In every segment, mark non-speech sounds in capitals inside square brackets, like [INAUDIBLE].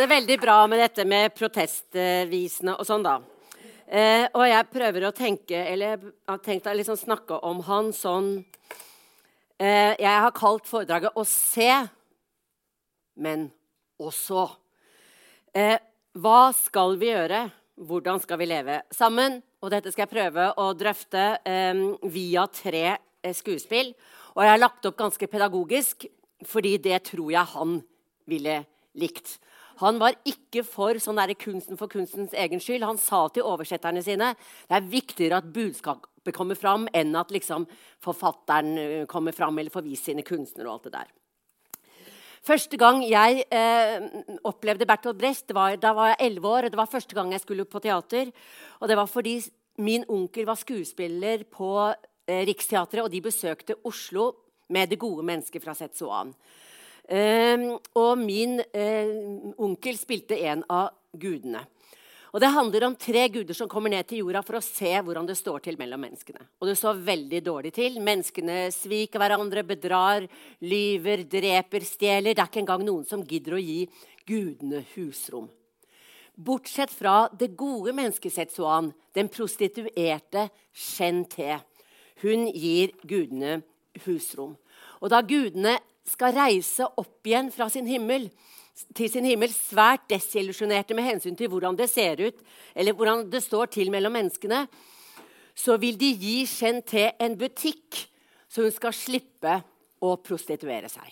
passer veldig bra med dette med protestvisene og sånn, da. Eh, og jeg prøver å tenke, eller jeg har tenkt å liksom snakke om han sånn eh, Jeg har kalt foredraget 'Å se', men også. Eh, hva skal vi gjøre? Hvordan skal vi leve sammen? Og dette skal jeg prøve å drøfte eh, via tre eh, skuespill. Og jeg har lagt opp ganske pedagogisk, fordi det tror jeg han ville likt. Han var ikke for sånn der kunsten for kunstens egen skyld. Han sa til oversetterne sine det er viktigere at budskapet kommer fram, enn at liksom, forfatteren eh, kommer fram eller får vist sine kunstnere. og alt det der. Første gang jeg eh, opplevde Bertolt Brecht, var, da var jeg elleve år. og Det var første gang jeg skulle på teater. Og det var fordi min onkel var skuespiller på eh, Riksteatret, og de besøkte Oslo med Det gode mennesket fra Setsuan. Um, og min uh, onkel spilte en av gudene. Og Det handler om tre guder som kommer ned til jorda for å se hvordan det står til mellom menneskene. Og det står veldig dårlig til. Menneskene sviker hverandre, bedrar, lyver, dreper, stjeler. Det er ikke engang noen som gidder å gi gudene husrom. Bortsett fra det gode menneskesetsuan, den prostituerte Shen Te. Hun gir gudene husrom. Og da gudene skal reise opp igjen fra sin himmel til sin himmel svært desillusjonerte med hensyn til hvordan det ser ut, eller hvordan det står til mellom menneskene, så vil de gi Chen Te en butikk, så hun skal slippe å prostituere seg.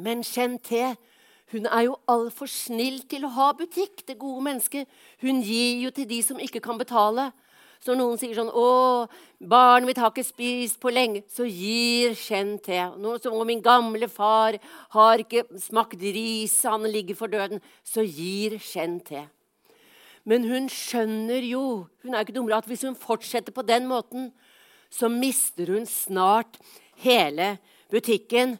Men Chen Te hun er jo altfor snill til å ha butikk, det gode mennesket. Hun gir jo til de som ikke kan betale. Så noen sier sånn 'Å, barnet mitt har ikke spist på lenge.' Så gir kjenn til. Noen som 'Å, min gamle far har ikke smakt ris, han ligger for døden.' Så gir kjenn til. Men hun skjønner jo hun er ikke dummere, at hvis hun fortsetter på den måten, så mister hun snart hele butikken.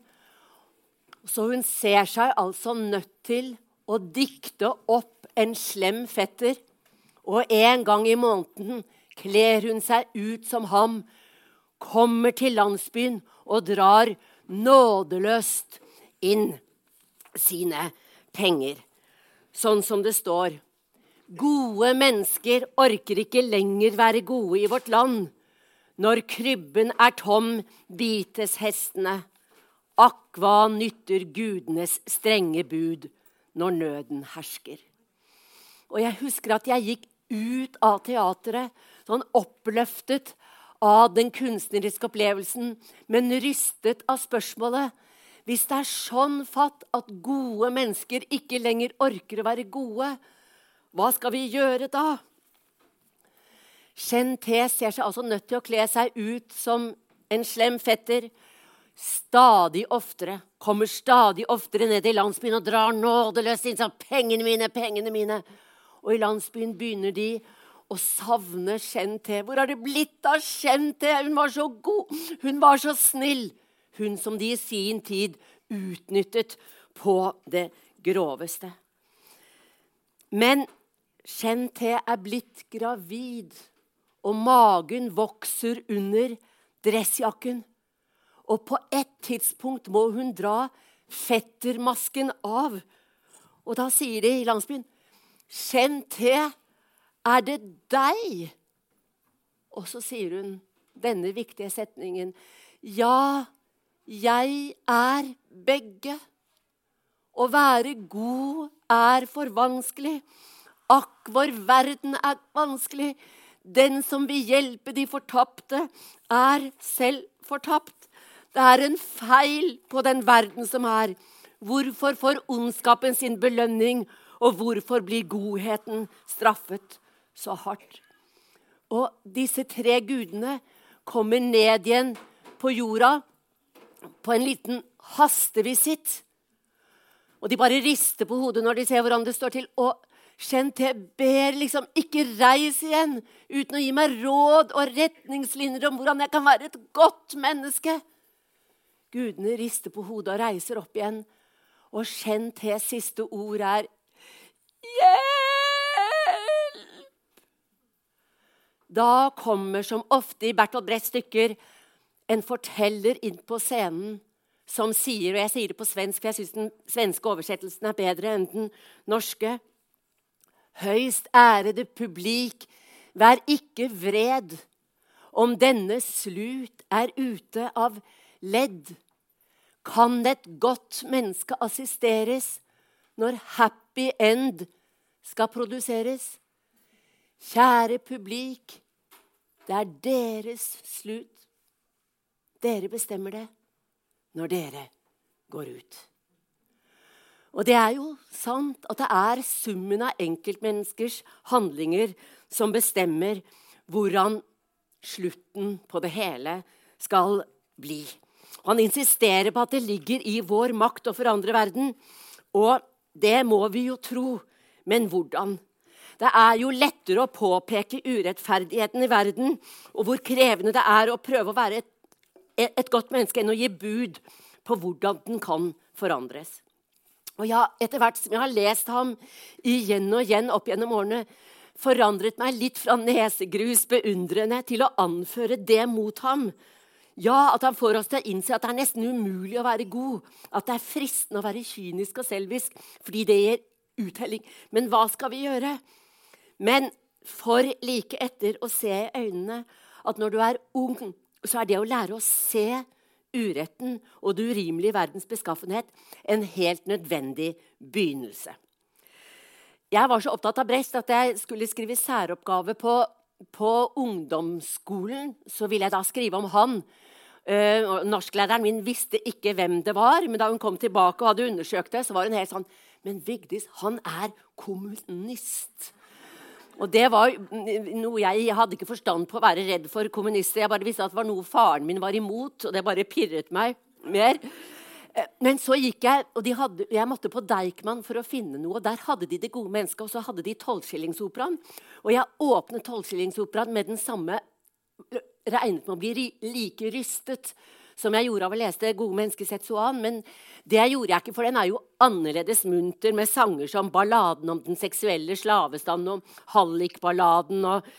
Så hun ser seg altså nødt til å dikte opp en slem fetter. Og en gang i måneden kler hun seg ut som ham, kommer til landsbyen og drar nådeløst inn sine penger. Sånn som det står. Gode mennesker orker ikke lenger være gode i vårt land. Når krybben er tom, bites hestene. Akk, hva nytter gudenes strenge bud når nøden hersker? Og jeg husker at jeg gikk ut av teatret sånn oppløftet av den kunstneriske opplevelsen, men rystet av spørsmålet Hvis det er sånn fatt at gode mennesker ikke lenger orker å være gode, hva skal vi gjøre da? Chen Te ser seg altså nødt til å kle seg ut som en slem fetter. Stadig oftere, kommer stadig oftere ned i landsbyen og drar nådeløst inn sånn 'Pengene mine, pengene mine.' Og i landsbyen begynner de og savner Shente. Hvor har det blitt av Shente? Hun var så god, hun var så snill. Hun som de i sin tid utnyttet på det groveste. Men Shente er blitt gravid, og magen vokser under dressjakken. Og på et tidspunkt må hun dra fettermasken av. Og da sier de i landsbyen Shente er det deg? Og så sier hun denne viktige setningen. Ja, jeg er begge. Å være god er for vanskelig. Akk, vår verden er vanskelig. Den som vil hjelpe de fortapte, er selv fortapt. Det er en feil på den verden som er. Hvorfor får ondskapen sin belønning, og hvorfor blir godheten straffet? Så hardt. Og disse tre gudene kommer ned igjen på jorda på en liten hastevisitt. Og de bare rister på hodet når de ser hvordan det står til. Og Shente ber liksom ikke reis igjen uten å gi meg råd og retningslinjer om hvordan jeg kan være et godt menneske. Gudene rister på hodet og reiser opp igjen. Og Shentes siste ord er Hjelp! Da kommer, som ofte i Bertolt Brechts stykker, en forteller inn på scenen som sier, og jeg sier det på svensk, for jeg syns den svenske oversettelsen er bedre enn den norske Høyst ærede publik, vær ikke vred om denne slut er ute av ledd. Kan et godt menneske assisteres når happy end skal produseres? Kjære publik, det er deres slutt. Dere bestemmer det når dere går ut. Og det er jo sant at det er summen av enkeltmenneskers handlinger som bestemmer hvordan slutten på det hele skal bli. Han insisterer på at det ligger i vår makt å forandre verden. Og det må vi jo tro. Men hvordan? Det er jo lettere å påpeke urettferdigheten i verden og hvor krevende det er å prøve å være et, et godt menneske, enn å gi bud på hvordan den kan forandres. Og ja, Etter hvert som jeg har lest ham igjen og igjen opp gjennom årene, forandret meg litt fra nesegrus beundrende til å anføre det mot ham. Ja, at han får oss til å innse at det er nesten umulig å være god. At det er fristende å være kynisk og selvisk fordi det gir uttelling. Men hva skal vi gjøre? Men for like etter å se i øynene at når du er ung, så er det å lære å se uretten og det urimelige verdens beskaffenhet en helt nødvendig begynnelse. Jeg var så opptatt av Brest at jeg skulle skrive særoppgave på, på ungdomsskolen. Så ville jeg da skrive om han. Uh, norsklæreren min visste ikke hvem det var, men da hun kom tilbake og hadde undersøkt det, så var hun helt sånn Men Vigdis, han er kommunist. Og det var noe Jeg, hadde ikke forstand på å være redd for kommunister. Jeg bare visste at det var noe faren min var imot, og det bare pirret meg mer. Eh, men så gikk jeg, og hadde, jeg måtte på Deichman for å finne noe. Der hadde de det gode mennesket, og så hadde de tolvskillingsoperaen. Og jeg åpnet tolvskillingsoperaen med den samme Regnet med å bli like rystet som jeg gjorde av å lese Gode mennesker Setsuan. Men det gjorde jeg ikke, for den er jo annerledes munter, med sanger som balladen om den seksuelle slavestanden og hallikballaden og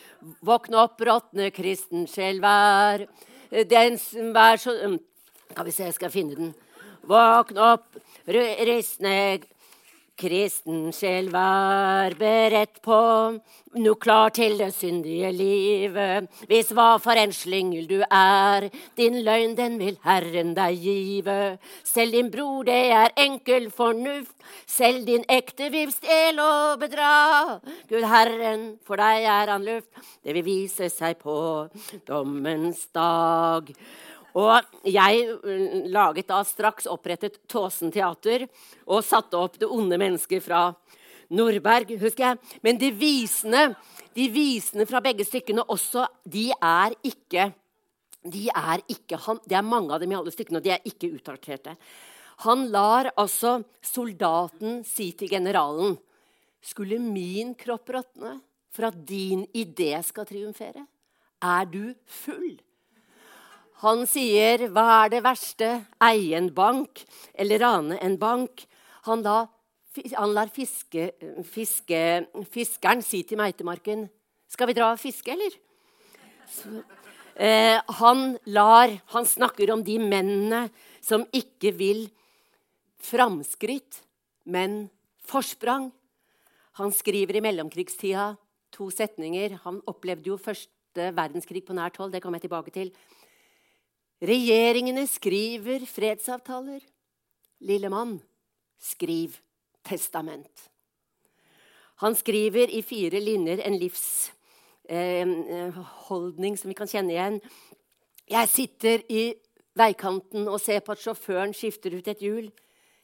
Våkne opp, råtne kristen sjel, vær Den vær så Skal vi se, jeg skal finne den. Våkn opp, ristne Kristen sjel, vær beredt på noe klar til det syndige livet. Hvis hva for en slyngel du er, din løgn den vil Herren deg give. Selv din bror, det er enkel fornuft, selv din ekte vil stjele og bedra. Gud Herren, for deg er han luft, det vil vise seg på dommens dag. Og jeg mm, laget da straks opprettet Tåsen teater og satte opp Det onde mennesket fra Nordberg, husker jeg. Men de visene, de visene fra begge stykkene også, de er ikke de er ikke, han, Det er mange av dem i alle stykkene, og de er ikke utarterte. Han lar altså soldaten si til generalen Skulle min kropp råtne for at din idé skal triumfere? Er du full? Han sier 'Hva er det verste? Eie en bank eller rane en bank?' Han, da, han lar fiske, fiske, fiskeren si til meitemarken 'Skal vi dra og fiske, eller?' Så, eh, han lar Han snakker om de mennene som ikke vil framskritt, men forsprang. Han skriver i mellomkrigstida to setninger. Han opplevde jo første verdenskrig på nært hold. Det kommer jeg tilbake til. Regjeringene skriver fredsavtaler. Lille mann, skriv testament. Han skriver i fire linjer en livsholdning eh, som vi kan kjenne igjen. Jeg sitter i veikanten og ser på at sjåføren skifter ut et hjul.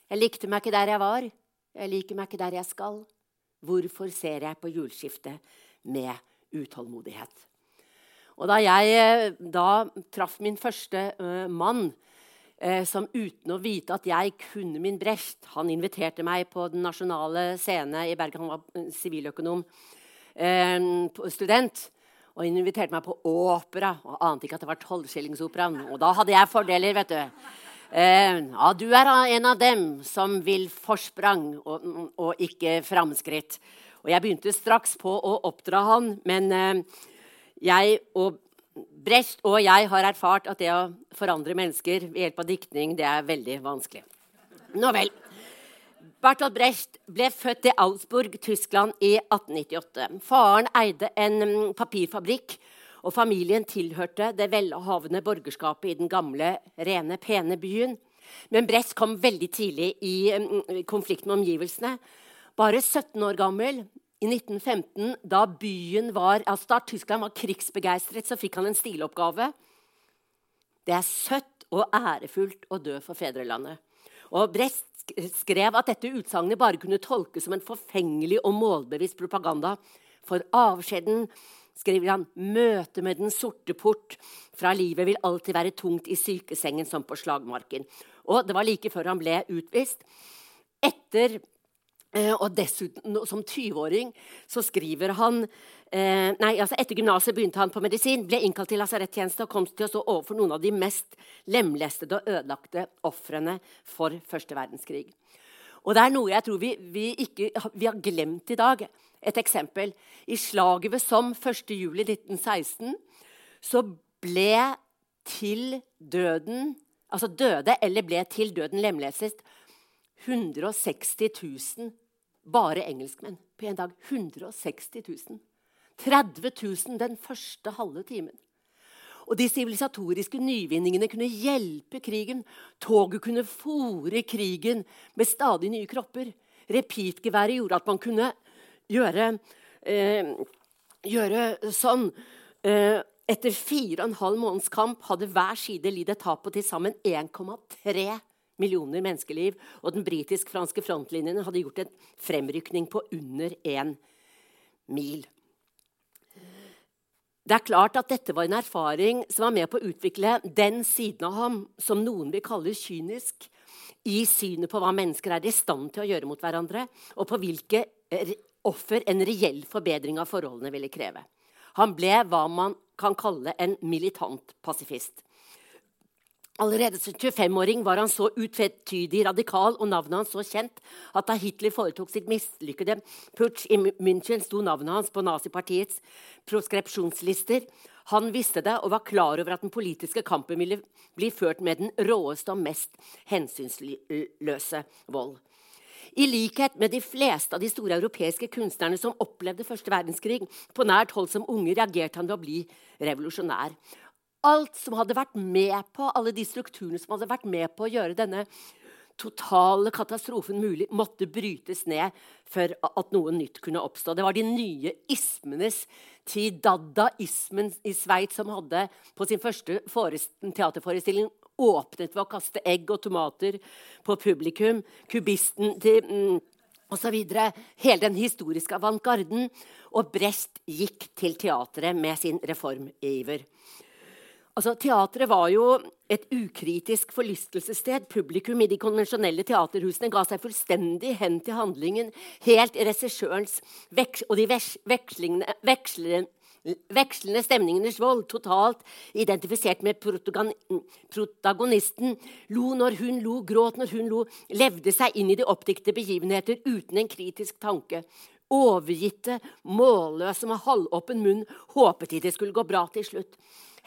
Jeg likte meg ikke der jeg var. Jeg liker meg ikke der jeg skal. Hvorfor ser jeg på hjulskiftet med utålmodighet? Og da jeg eh, da traff min første uh, mann, uh, som uten å vite at jeg kunne min Brecht Han inviterte meg på Den nasjonale scene i Bergen. Han var siviløkonom, uh, student. Og inviterte meg på opera, og ante ikke at det var tolvskillingsoperaen. Og da hadde jeg fordeler, vet du. ja, du er en av dem som vil forsprang og, og ikke framskritt. Og jeg begynte straks på å oppdra han, men jeg og Brecht og jeg har erfart at det å forandre mennesker ved hjelp av diktning, det er veldig vanskelig. Nå vel. Bertolt Brecht ble født i Augsburg, Tyskland i 1898. Faren eide en mm, papirfabrikk, og familien tilhørte det velhavende borgerskapet i den gamle, rene, pene byen. Men Brecht kom veldig tidlig i mm, konflikt med omgivelsene. Bare 17 år gammel i 1915, da byen var, altså da Tyskland var krigsbegeistret, så fikk han en stiloppgave. Det er søtt og ærefullt å dø for fedrelandet. Og Brest skrev at dette utsagnet bare kunne tolkes som en forfengelig og målbevisst propaganda. For avskjeden, skriver han, møtet med den sorte port fra livet vil alltid være tungt i sykesengen som på slagmarken. Og det var like før han ble utvist. Etter og dessuten, som 20-åring, så skriver han eh, nei, altså Etter gymnaset begynte han på medisin, ble innkalt til lasarettjeneste og kom til å stå overfor noen av de mest lemlestede og ødelagte ofrene for første verdenskrig. Og det er noe jeg tror vi, vi, ikke, vi har glemt i dag. Et eksempel. I slaget ved Somme 1.7.1916 så ble til døden Altså døde eller ble til døden lemlestet 160 000 bare engelskmenn på en dag. 160 000. 30 000 den første halve timen. Og De sivilisatoriske nyvinningene kunne hjelpe krigen. Toget kunne fòre krigen med stadig nye kropper. Repeatgeværet gjorde at man kunne gjøre, eh, gjøre sånn. Eh, etter fire og en halv måneds kamp hadde hver side lidd et tap på til sammen 1,3 millioner menneskeliv. Og den britisk-franske frontlinjen hadde gjort en fremrykning på under én mil. Det er klart at dette var en erfaring som var med på å utvikle den siden av ham som noen vil kalle kynisk, i synet på hva mennesker er i stand til å gjøre mot hverandre, og på hvilke offer en reell forbedring av forholdene ville kreve. Han ble hva man kan kalle en militant pasifist. Allerede som 25-åring var han så utvetydig radikal og navnet hans så kjent at da Hitler foretok sitt mislykkede putsch i München, sto navnet hans på nazipartiets proskripsjonslister. Han visste det og var klar over at den politiske kampen ville bli ført med den råeste og mest hensynsløse vold. I likhet med de fleste av de store europeiske kunstnerne som opplevde første verdenskrig på nært hold som unge, reagerte han ved å bli revolusjonær. Alt som hadde vært med på, alle de strukturene som hadde vært med på å gjøre denne totale katastrofen mulig, måtte brytes ned for at noe nytt kunne oppstå. Det var de nye ismenes tid. Dadaismen i Sveits som hadde på sin første teaterforestilling åpnet ved å kaste egg og tomater på publikum. Kubisten til mm, osv. Hele den historiske avantgarden. Og Brest gikk til teatret med sin reformiver. Altså, Teatret var jo et ukritisk forlystelsessted. Publikum i de konvensjonelle teaterhusene ga seg fullstendig hen til handlingen, helt i regissørens og de vekslende, vekslende, vekslende stemningenes vold, totalt identifisert med protagonisten. Lo når hun lo, gråt når hun lo, levde seg inn i de oppdikte begivenheter uten en kritisk tanke. Overgitte, målløse med halvåpen munn håpet de det skulle gå bra til slutt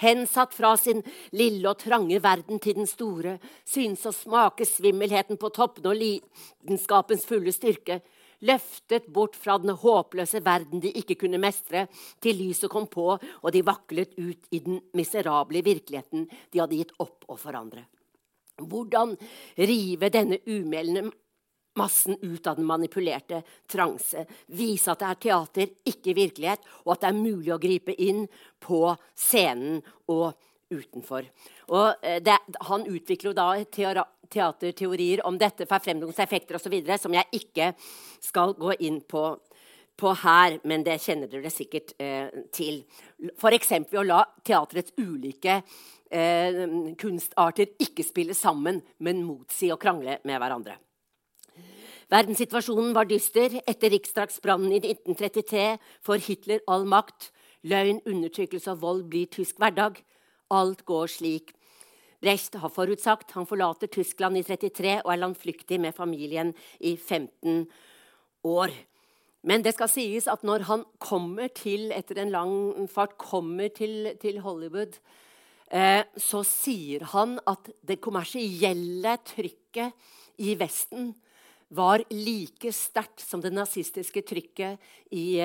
hensatt fra sin lille og trange verden til den store, synes å smake svimmelheten på toppen og lidenskapens fulle styrke, løftet bort fra den håpløse verden de ikke kunne mestre, til lyset kom på, og de vaklet ut i den miserable virkeligheten de hadde gitt opp å forandre. Hvordan rive denne umeldende massen ut av den manipulerte transe. Vise at det er teater, ikke virkelighet, og at det er mulig å gripe inn på scenen og utenfor. Og eh, det, han utvikler jo da teaterteorier om dette, forfremdungseffekter osv., som jeg ikke skal gå inn på, på her, men det kjenner dere sikkert eh, til. F.eks. ved å la teaterets ulike eh, kunstarter ikke spille sammen, men motsi og krangle med hverandre. Verdenssituasjonen var dyster. Etter riksdagsbrannen i 1933 får Hitler all makt. Løgn, undertrykkelse og vold blir tysk hverdag. Alt går slik. Brecht har forutsagt. Han forlater Tyskland i 33 og er landflyktig med familien i 15 år. Men det skal sies at når han kommer til, etter en lang fart kommer til, til Hollywood, eh, så sier han at det kommersielle trykket i Vesten var like sterkt som det nazistiske trykket i,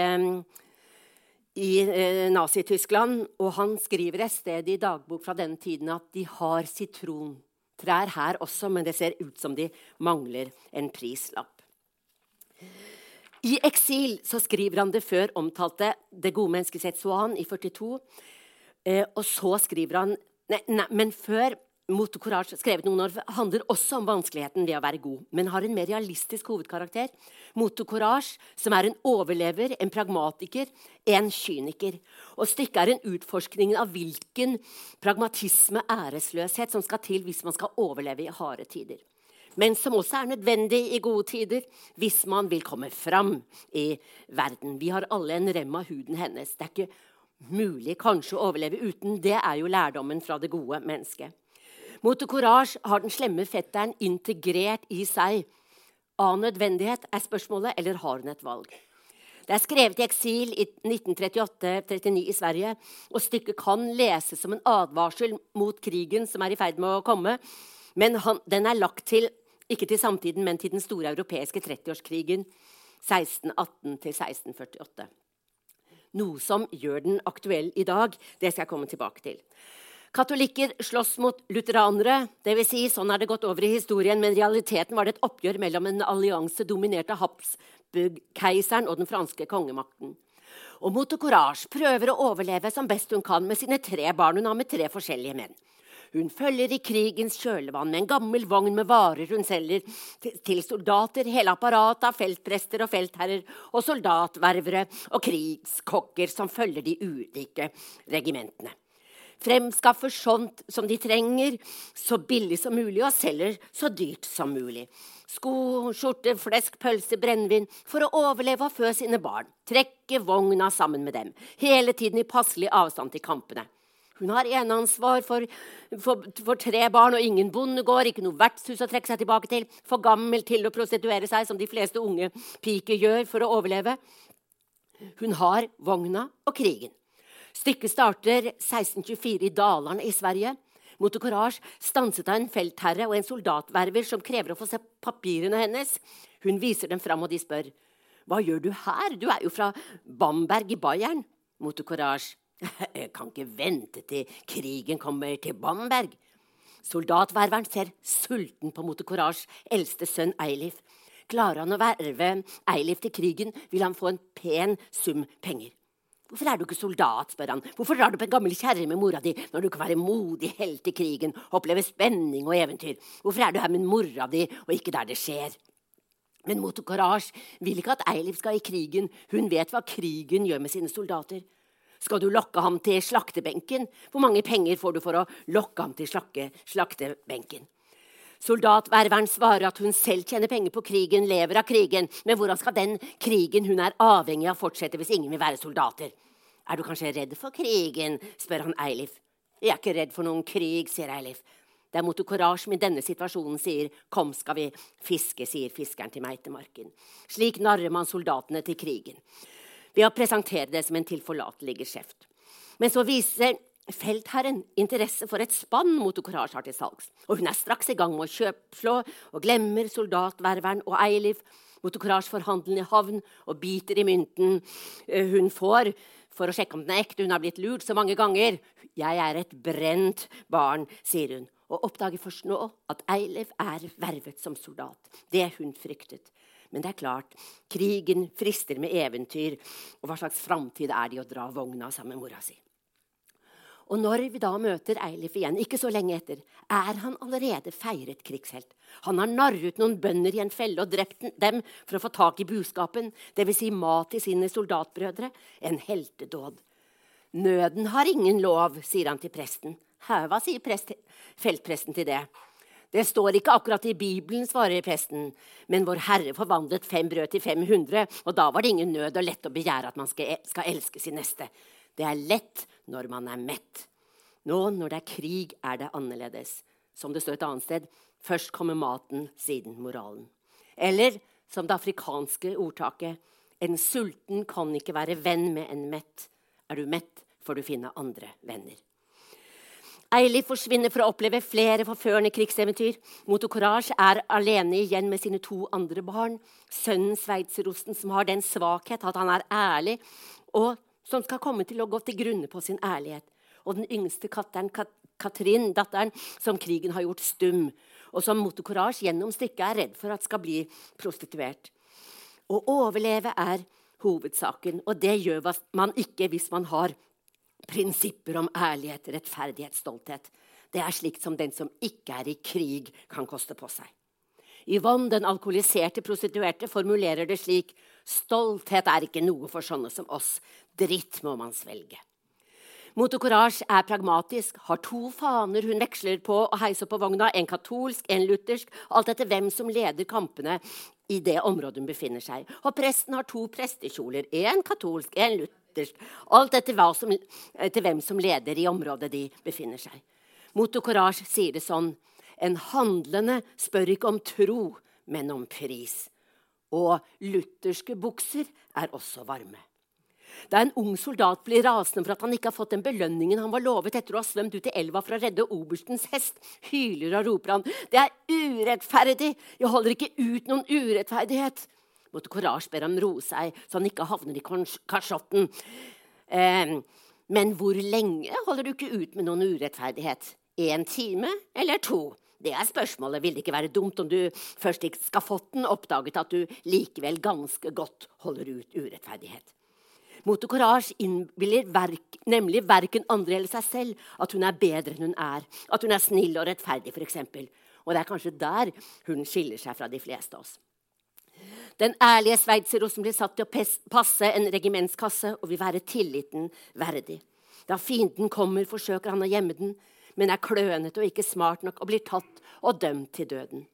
i eh, Nazi-Tyskland. Og han skriver et sted i dagbok fra denne tiden at de har sitrontrær her også, men det ser ut som de mangler en prislapp. I eksil så skriver han det før omtalte 'Det gode mennesket Setsuan' i 42. Eh, og så skriver han nei, nei, Men før Moto Courage, skrevet noen år, handler også om vanskeligheten ved å være god, men har en mer realistisk hovedkarakter. Moto Courage, som er en overlever, en pragmatiker, en kyniker. Og stykket er en utforskning av hvilken pragmatisme, æresløshet, som skal til hvis man skal overleve i harde tider men som også er nødvendig i gode tider hvis man vil komme fram i verden. Vi har alle en rem av huden hennes. Det er ikke mulig kanskje å overleve uten. Det er jo lærdommen fra det gode mennesket. Moto Courage har den slemme fetteren integrert i seg. Av nødvendighet er spørsmålet, eller har hun et valg? Det er skrevet i eksil i 1938-39 i Sverige, og stykket kan leses som en advarsel mot krigen som er i ferd med å komme. Men han, den er lagt til ikke til samtiden, men til den store europeiske 30-årskrigen 1618-1648. Noe som gjør den aktuell i dag. Det skal jeg komme tilbake til. Katolikker slåss mot lutheranere. Det vil si, sånn er det gått over i historien, men realiteten var det et oppgjør mellom en allianse dominert av Habsburg-keiseren og den franske kongemakten. Og Moto Courage prøver å overleve som best hun kan med sine tre barn hun har med tre forskjellige menn. Hun følger i krigens kjølvann med en gammel vogn med varer hun selger til soldater, hele apparatet av feltprester og feltherrer og soldatververe og krigskokker som følger de ulike regimentene. Fremskaffer sånt som de trenger, så billig som mulig, og selger så dyrt som mulig. Sko, skjorte, flesk, pølse, brennevin for å overleve og fø sine barn. Trekke vogna sammen med dem, hele tiden i passelig avstand til kampene. Hun har eneansvar for, for, for, tre barn og ingen bondegård, ikke noe vertshus å trekke seg tilbake til, for gammel til å prostituere seg, som de fleste unge piker gjør for å overleve. Hun har vogna og krigen. Stykket starter 1624 i Dalarne i Sverige. Mot Courage stanset av en feltherre og en soldatverver som krever å få se papirene hennes. Hun viser dem fram, og de spør. Hva gjør du her? Du er jo fra Bamberg i Bayern. Mot Courage. [LAUGHS] Jeg kan ikke vente til krigen kommer til Bamberg. Soldatververen ser sulten på Motocourage eldste sønn Eilif. Klarer han å verve Eilif til krigen, vil han få en pen sum penger. Hvorfor er du ikke soldat, spør han. Hvorfor drar du på en gammel kjerre med mora di når du kan være modig helt i krigen, og oppleve spenning og eventyr? Hvorfor er du her med mora di og ikke der det skjer? Men Motocourage vil ikke at Eilif skal i krigen. Hun vet hva krigen gjør med sine soldater. Skal du lokke ham til slaktebenken? Hvor mange penger får du for å lokke ham til slaktebenken? Soldatververen svarer at hun selv tjener penger på krigen, lever av krigen. Men hvordan skal den krigen hun er avhengig av, fortsette hvis ingen vil være soldater? Er du kanskje redd for krigen? spør han Eilif. Jeg er ikke redd for noen krig, sier Eilif. Det er motocourage som i denne situasjonen sier 'kom, skal vi fiske', sier fiskeren til meitemarken. Slik narrer man soldatene til krigen ved å presentere det som en tilforlatelig geskjeft. Men så viser feltherren interesse for et spann motokorasje har til salgs. Og hun er straks i gang med å kjøpslå og glemmer soldatververen og Eilif. Motocourage får handelen i havn og biter i mynten eh, hun får for å sjekke om den er ekte. Hun har blitt lurt så mange ganger. 'Jeg er et brent barn', sier hun, og oppdager først nå at Eilif er vervet som soldat. Det hun fryktet. Men det er klart, krigen frister med eventyr. Og hva slags framtid er det å dra vogna sammen med mora si? Og når vi da møter Eilif igjen, ikke så lenge etter, er han allerede feiret krigshelt. Han har narret noen bønder i en felle og drept dem for å få tak i buskapen, dvs. Si mat til sine soldatbrødre. En heltedåd. Nøden har ingen lov, sier han til presten. Hva sier prest, feltpresten til det? Det står ikke akkurat i Bibelen, svarer presten, men Vår Herre forvandlet fem brød til 500, og da var det ingen nød og lett å begjære at man skal, skal elske sin neste. Det er lett når man er mett. Nå når det er krig, er det annerledes. Som det står et annet sted, først kommer maten, siden moralen. Eller som det afrikanske ordtaket, En sulten kan ikke være venn med en mett. Er du mett, får du finne andre venner. Eilif forsvinner for å oppleve flere forførende krigseventyr. Motocourage er alene igjen med sine to andre barn. Sønnen Sveitserosten, som har den svakhet at han er ærlig, og som skal komme til å gå til grunne på sin ærlighet. Og den yngste katteren, Kat Katrin, datteren, som krigen har gjort stum, og som Motocourage gjennom stykket er redd for at skal bli prostituert. Å overleve er hovedsaken, og det gjør man ikke hvis man har prinsipper om ærlighet, rettferdighet, stolthet. Det er slikt som den som ikke er i krig, kan koste på seg. Yvonne, den alkoholiserte prostituerte, formulerer det slik Stolthet er ikke noe for sånne som oss. Dritt må man svelge. Motocourage er pragmatisk, har to faner hun veksler på og heiser på vogna. En katolsk, en luthersk, alt etter hvem som leder kampene i det området hun befinner seg. Og presten har to prestekjoler. En katolsk, en luthersk. Alt etter, som, etter hvem som leder i området de befinner seg. Motocourage sier det sånn En handlende spør ikke om tro, men om pris. Og lutherske bukser er også varme. Da en ung soldat blir rasende for at han ikke har fått den belønningen han var lovet etter å ha svømt ut i elva for å redde oberstens hest, hyler og roper han. Det er urettferdig! Jeg holder ikke ut noen urettferdighet måtte Courage ber ham roe seg, så han ikke havner i kasjotten. Eh, men hvor lenge holder du ikke ut med noen urettferdighet? Én time eller to? Det er spørsmålet. Vil det ikke være dumt om du først i skafotten oppdaget at du likevel ganske godt holder ut urettferdighet? Mote Courage innbiller verk, nemlig verken andre eller seg selv at hun er bedre enn hun er, at hun er snill og rettferdig, f.eks. Og det er kanskje der hun skiller seg fra de fleste av oss. Den ærlige sveitserosten blir satt til å passe en regimentskasse og vil være tilliten verdig. Da fienden kommer, forsøker han å gjemme den, men er klønete og ikke smart nok og blir tatt og dømt til døden.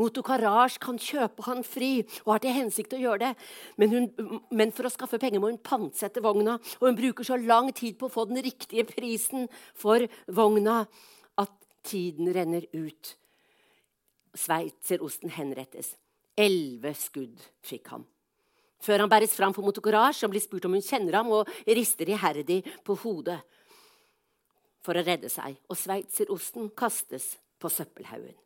Moto Karaj kan kjøpe han fri og har til hensikt å gjøre det. Men, hun, men, for å skaffe penger må hun pantsette vogna, og hun bruker så lang tid på å få den riktige prisen for vogna at tiden renner ut. Sveitserosten henrettes. Elleve skudd fikk han. Før han bæres fram for motokorasj, som blir spurt om hun kjenner ham, og rister iherdig på hodet for å redde seg. Og sveitserosten kastes på søppelhaugen.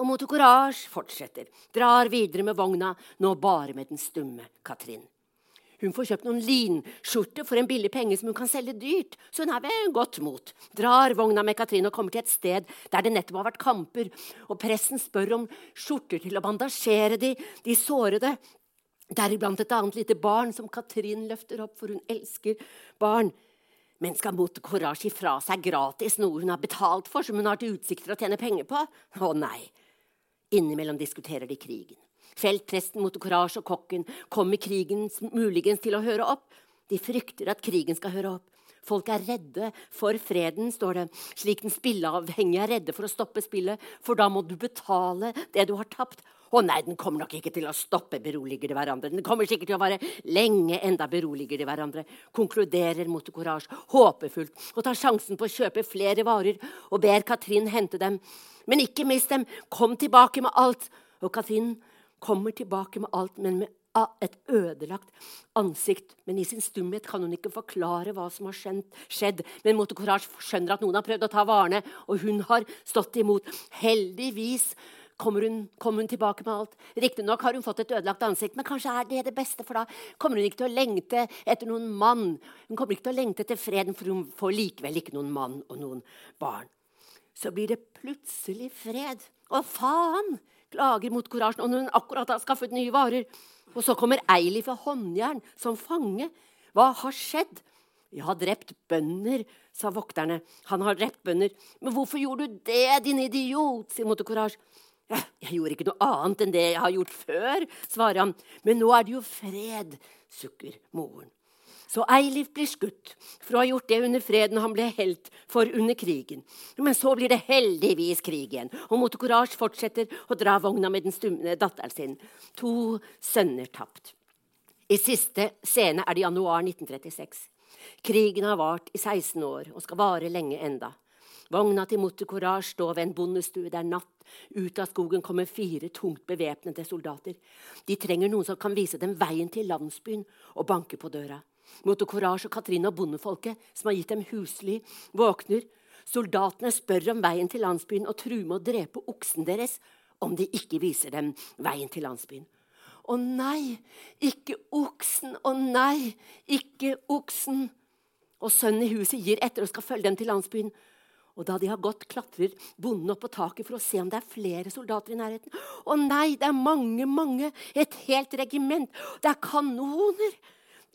Og motokorasj fortsetter, drar videre med vogna, nå bare med den stumme Katrin. Hun får kjøpt noen linskjorter for en billig penge som hun kan selge dyrt, så hun er ved godt mot. Drar vogna med Katrin og kommer til et sted der det nettopp har vært kamper, og pressen spør om skjorter til å bandasjere de, de sårede. Deriblant et annet lite barn som Katrin løfter opp, for hun elsker barn. Men skal motte Courage gi fra seg gratis noe hun har betalt for, som hun har til utsikt til å tjene penger på? Å nei. Innimellom diskuterer de krigen. Feltpresten mot Courage og kokken kommer krigen muligens til å høre opp. De frykter at krigen skal høre opp. Folk er redde for freden, står det, slik den spilleavhengige er redde for å stoppe spillet, for da må du betale det du har tapt. Å nei, den kommer nok ikke til å stoppe, beroliger de hverandre. Den kommer sikkert til å vare lenge enda, beroliger de hverandre. Konkluderer mot Courage håpefullt og tar sjansen på å kjøpe flere varer og ber Katrin hente dem. Men ikke mist dem, kom tilbake med alt. Og Katrin kommer tilbake med alt, men med et ødelagt ansikt. Men i sin stumhet kan hun ikke forklare hva som har skjedd. Men Motocourage skjønner at noen har prøvd å ta varene, og hun har stått imot. Heldigvis kommer hun, kom hun tilbake med alt. Riktignok har hun fått et ødelagt ansikt, men kanskje er det det beste, for da kommer hun ikke til å lengte etter noen mann. Hun kommer ikke til å lengte etter freden, for hun får likevel ikke noen mann og noen barn. Så blir det plutselig fred. Å, faen! klager mot og når hun akkurat har skaffet nye varer. Og så kommer Eilif og håndjern som fange. Hva har skjedd? Jeg har drept bønder, sa vokterne. Han har drept bønder. Men hvorfor gjorde du det, din idiot? sier Motokorasj. Jeg gjorde ikke noe annet enn det jeg har gjort før, svarer han. Men nå er det jo fred, sukker moren. Så Eilif blir skutt for å ha gjort det under freden han ble helt for under krigen. Men så blir det heldigvis krig igjen, og Motocourage fortsetter å dra vogna med den stumne datteren sin. To sønner tapt. I siste scene er det januar 1936. Krigen har vart i 16 år og skal vare lenge enda. Vogna til Motte Courage står ved en bondestue. Det er natt. Ut av skogen kommer fire tungt bevæpnede soldater. De trenger noen som kan vise dem veien til landsbyen, og banke på døra. Motte Courage og Katrine og bondefolket, som har gitt dem husly, våkner. Soldatene spør om veien til landsbyen og truer med å drepe oksen deres om de ikke viser dem veien til landsbyen. Å nei, ikke oksen! Å nei, ikke oksen! Og sønnen i huset gir etter og skal følge dem til landsbyen. Og da de har gått, klatrer bonden opp på taket for å se om det er flere soldater i nærheten. Å nei, det er mange, mange! Et helt regiment! Det er kanoner!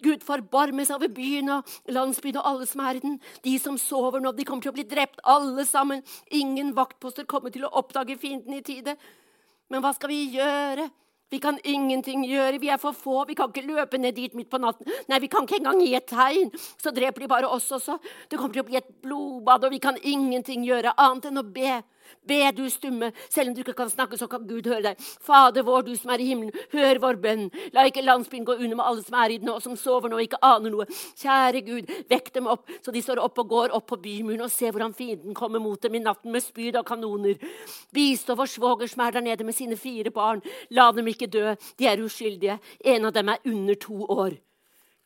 Gud forbarme seg over byen og landsbyen og alle som er i den. De som sover nå, de kommer til å bli drept, alle sammen. Ingen vaktposter kommer til å oppdage fienden i tide. Men hva skal vi gjøre? Vi kan ingenting gjøre, vi er for få, vi kan ikke løpe ned dit midt på natten. Nei, vi kan ikke engang gi et tegn, så dreper de bare oss også. Det kommer til å bli et blodbad, og vi kan ingenting gjøre annet enn å be. Be, du stumme, selv om du ikke kan snakke, så kan Gud høre deg. Fader vår, du som er i himmelen, hør vår bønn. La ikke landsbyen gå under med alle som er i den, og som sover nå og ikke aner noe. Kjære Gud, vekk dem opp, så de står opp og går opp på bymuren og ser hvordan fienden kommer mot dem i natten med spyd og kanoner. Bistå vår svoger som er der nede med sine fire barn. La dem ikke dø, de er uskyldige. En av dem er under to år.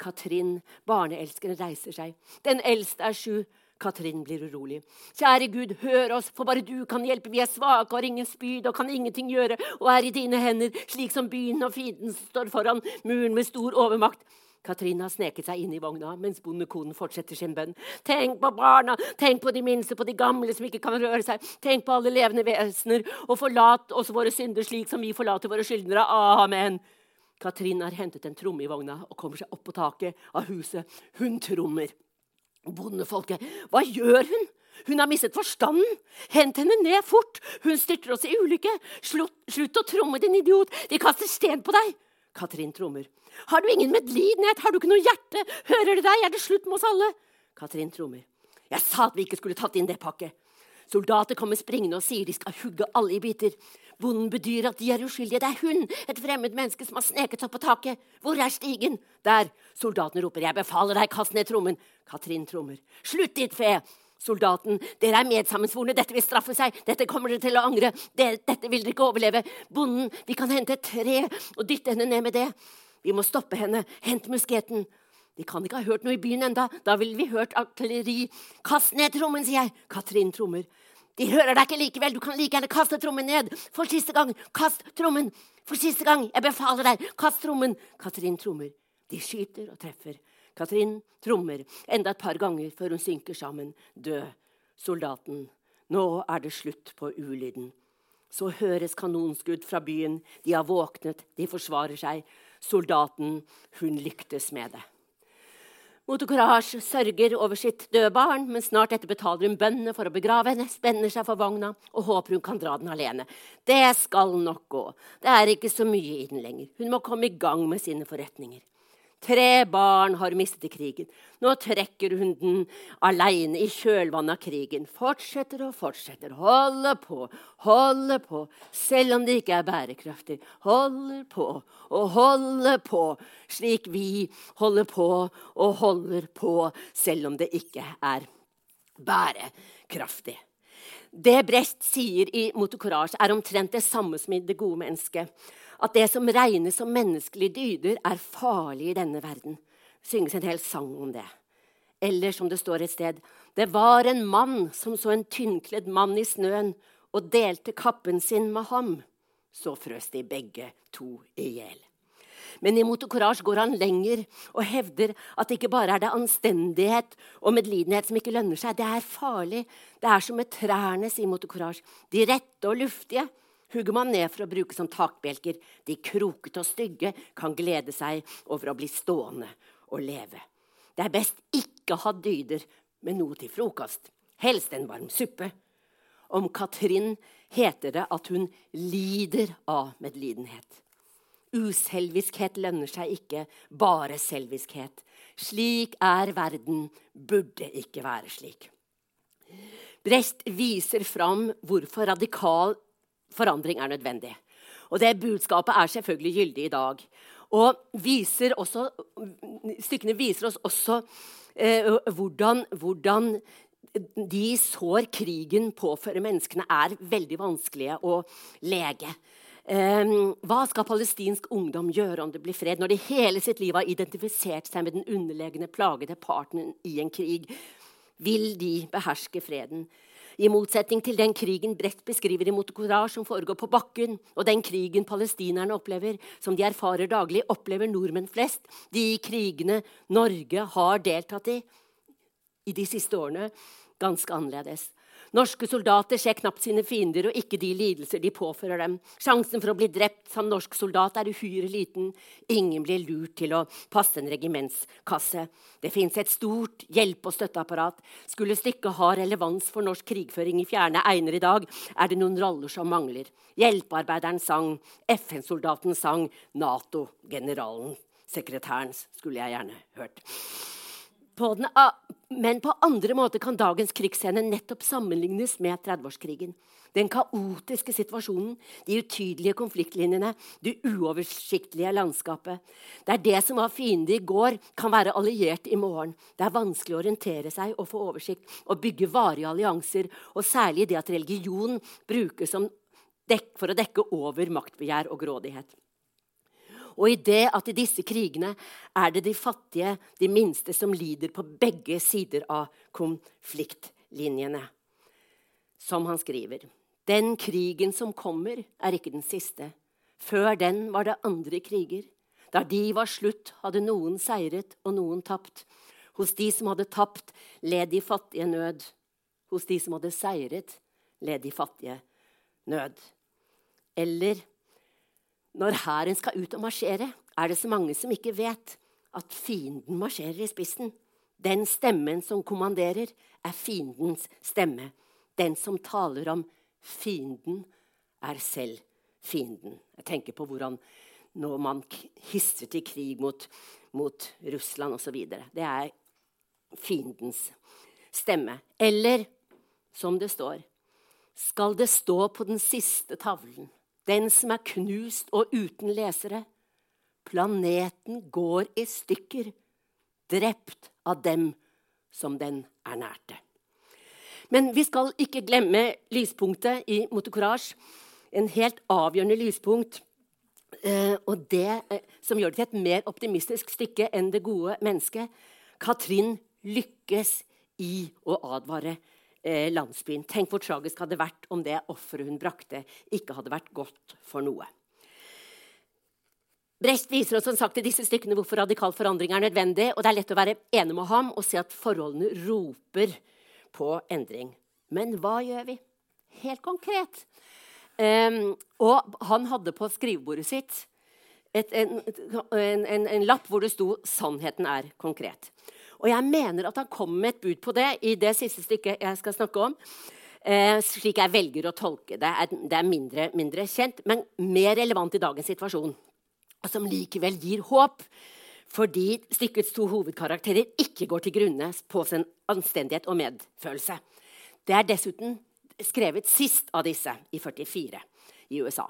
Katrin, barneelskeren, reiser seg. Den eldste er sju. Katrin blir urolig. Kjære Gud, hør oss, for bare du kan hjelpe. Vi er svake og har ingen spyd og kan ingenting gjøre og er i dine hender, slik som byen og fienden står foran muren med stor overmakt. Katrin har sneket seg inn i vogna mens bondekonen fortsetter sin bønn. Tenk på barna, tenk på de minste, på de gamle som ikke kan røre seg. Tenk på alle levende vesener, og forlat oss våre synder slik som vi forlater våre skyldnere. Amen. Katrin har hentet en tromme i vogna og kommer seg opp på taket av huset. Hun trommer. Bondefolket, hva gjør hun? Hun har mistet forstanden! Hent henne ned fort! Hun styrter oss i ulykke! Slutt, slutt å tromme, din idiot! De kaster sten på deg! Katrin trommer. Har du ingen medlidenhet? Har du ikke noe hjerte? Hører du deg? Er det slutt med oss alle? Katrin trommer. Jeg sa at vi ikke skulle tatt inn det pakket. Soldater kommer springende og sier de skal hugge alle i biter. Bonden bedyrer at de er uskyldige. Det er hun, et fremmed menneske, som har sneket seg på taket. Hvor er stigen? Der. Soldatene roper. Jeg befaler deg, kast ned trommen. Katrin trommer. Slutt, ditt fe! Soldaten, dere er medsammensvorne, dette vil straffe seg, dette kommer dere til å angre, dette vil dere ikke overleve. Bonden, vi kan hente et tre og dytte henne ned med det. Vi må stoppe henne, hent musketen. De kan ikke ha hørt noe i byen enda. Da ville vi hørt artilleri. Kast ned trommen, sier jeg. Katrin trommer. De hører deg ikke likevel. Du kan like gjerne kaste trommen ned. For siste gang, kast trommen! For siste gang, jeg befaler deg, kast trommen! Katrin trommer. De skyter og treffer. Katrin trommer enda et par ganger før hun synker sammen, død. Soldaten. Nå er det slutt på ulyden. Så høres kanonskudd fra byen. De har våknet, de forsvarer seg. Soldaten, hun lyktes med det. Motocourage sørger over sitt døde barn, men snart etter betaler hun bøndene for å begrave henne, spenner seg for vogna og håper hun kan dra den alene. Det skal nok gå. Det er ikke så mye i den lenger. Hun må komme i gang med sine forretninger. Tre barn har mistet i krigen. Nå trekker hun den aleine i kjølvannet av krigen. Fortsetter og fortsetter. Holder på, holder på, selv om det ikke er bærekraftig. Holder på og holder på, slik vi holder på og holder på, selv om det ikke er bærekraftig. Det Brest sier i Motocourage, er omtrent det samme som i Det gode mennesket at det som regnes som menneskelige dyder, er farlig i denne verden. Det synges en hel sang om det. Eller som det står et sted Det var en mann som så en tynnkledd mann i snøen og delte kappen sin med ham. Så frøs de begge to i hjel. Men i Motocourage går han lenger og hevder at det ikke bare er det anstendighet og medlidenhet som ikke lønner seg. Det er farlig. Det er som med trærne, sier Motocourage. De rette og luftige hugger man ned for å bruke som takbjelker. De krokete og stygge kan glede seg over å bli stående og leve. Det er best ikke å ha dyder med noe til frokost. Helst en varm suppe. Om Katrin heter det at hun lider av medlidenhet. Uselviskhet lønner seg ikke, bare selviskhet. Slik er verden, burde ikke være slik. Brest viser fram hvorfor radikal forandring er nødvendig. Og det budskapet er selvfølgelig gyldig i dag. Og viser også, stykkene viser oss også eh, hvordan, hvordan, de sår krigen påfører menneskene, er veldig vanskelige å lege. Um, hva skal palestinsk ungdom gjøre om det blir fred, når de hele sitt liv har identifisert seg med den underlegne, plagede parten i en krig? Vil de beherske freden? I motsetning til den krigen Brett beskriver i Motokorar, som foregår på bakken, og den krigen palestinerne opplever, som de erfarer daglig, opplever nordmenn flest. De krigene Norge har deltatt i i de siste årene, ganske annerledes. Norske soldater ser knapt sine fiender og ikke de lidelser de påfører dem. Sjansen for å bli drept som norsk soldat er uhyre liten. Ingen blir lurt til å passe en regimentskasse. Det fins et stort hjelpe- og støtteapparat. Skulle stykket ha relevans for norsk krigføring i fjerne einer i dag, er det noen roller som mangler. Hjelpearbeideren sang, FN-soldaten sang, Nato-generalen, sekretærens, skulle jeg gjerne hørt. På den, men på andre måter kan dagens krigsscene nettopp sammenlignes med 30-årskrigen. Den kaotiske situasjonen, de utydelige konfliktlinjene, det uoversiktlige landskapet. Det er det som var fiende i går, kan være alliert i morgen. Det er vanskelig å orientere seg og få oversikt og bygge varige allianser, og særlig det at religion brukes for å dekke over maktbegjær og grådighet. Og i det at i disse krigene er det de fattige, de minste, som lider på begge sider av konfliktlinjene. Som han skriver. Den krigen som kommer, er ikke den siste. Før den var det andre kriger. Da de var slutt, hadde noen seiret og noen tapt. Hos de som hadde tapt, led de fattige nød. Hos de som hadde seiret, led de fattige nød. Eller når hæren skal ut og marsjere, er det så mange som ikke vet at fienden marsjerer i spissen. Den stemmen som kommanderer, er fiendens stemme. Den som taler om fienden, er selv fienden. Jeg tenker på hvordan når man hisser til krig mot, mot Russland osv. Det er fiendens stemme. Eller, som det står, skal det stå på den siste tavlen den som er knust og uten lesere. Planeten går i stykker, drept av dem som den ernærte. Men vi skal ikke glemme lyspunktet i Motocourage. En helt avgjørende lyspunkt. Eh, og det eh, som gjør det til et mer optimistisk stykke enn det gode mennesket. Katrin lykkes i å advare eh, landsbyen. Tenk hvor tragisk hadde det vært om det offeret hun brakte, ikke hadde vært godt for noe. Brecht viser oss som sagt i disse stykkene hvorfor radikal forandring er nødvendig. og Det er lett å være enig med ham og se at forholdene roper på endring. Men hva gjør vi? Helt konkret. Um, og han hadde på skrivebordet sitt et, en, en, en, en, lapp hvor det sto 'Sannheten er konkret'. Og jeg mener at han kom med et bud på det i det siste stykket jeg skal snakke om. Eh, slik jeg velger å tolke det. Det er mindre, mindre kjent, men mer relevant i dagens situasjon. Og som likevel gir håp, fordi stykkets to hovedkarakterer ikke går til grunne på sin anstendighet og medfølelse. Det er dessuten skrevet sist av disse, i 44, i USA.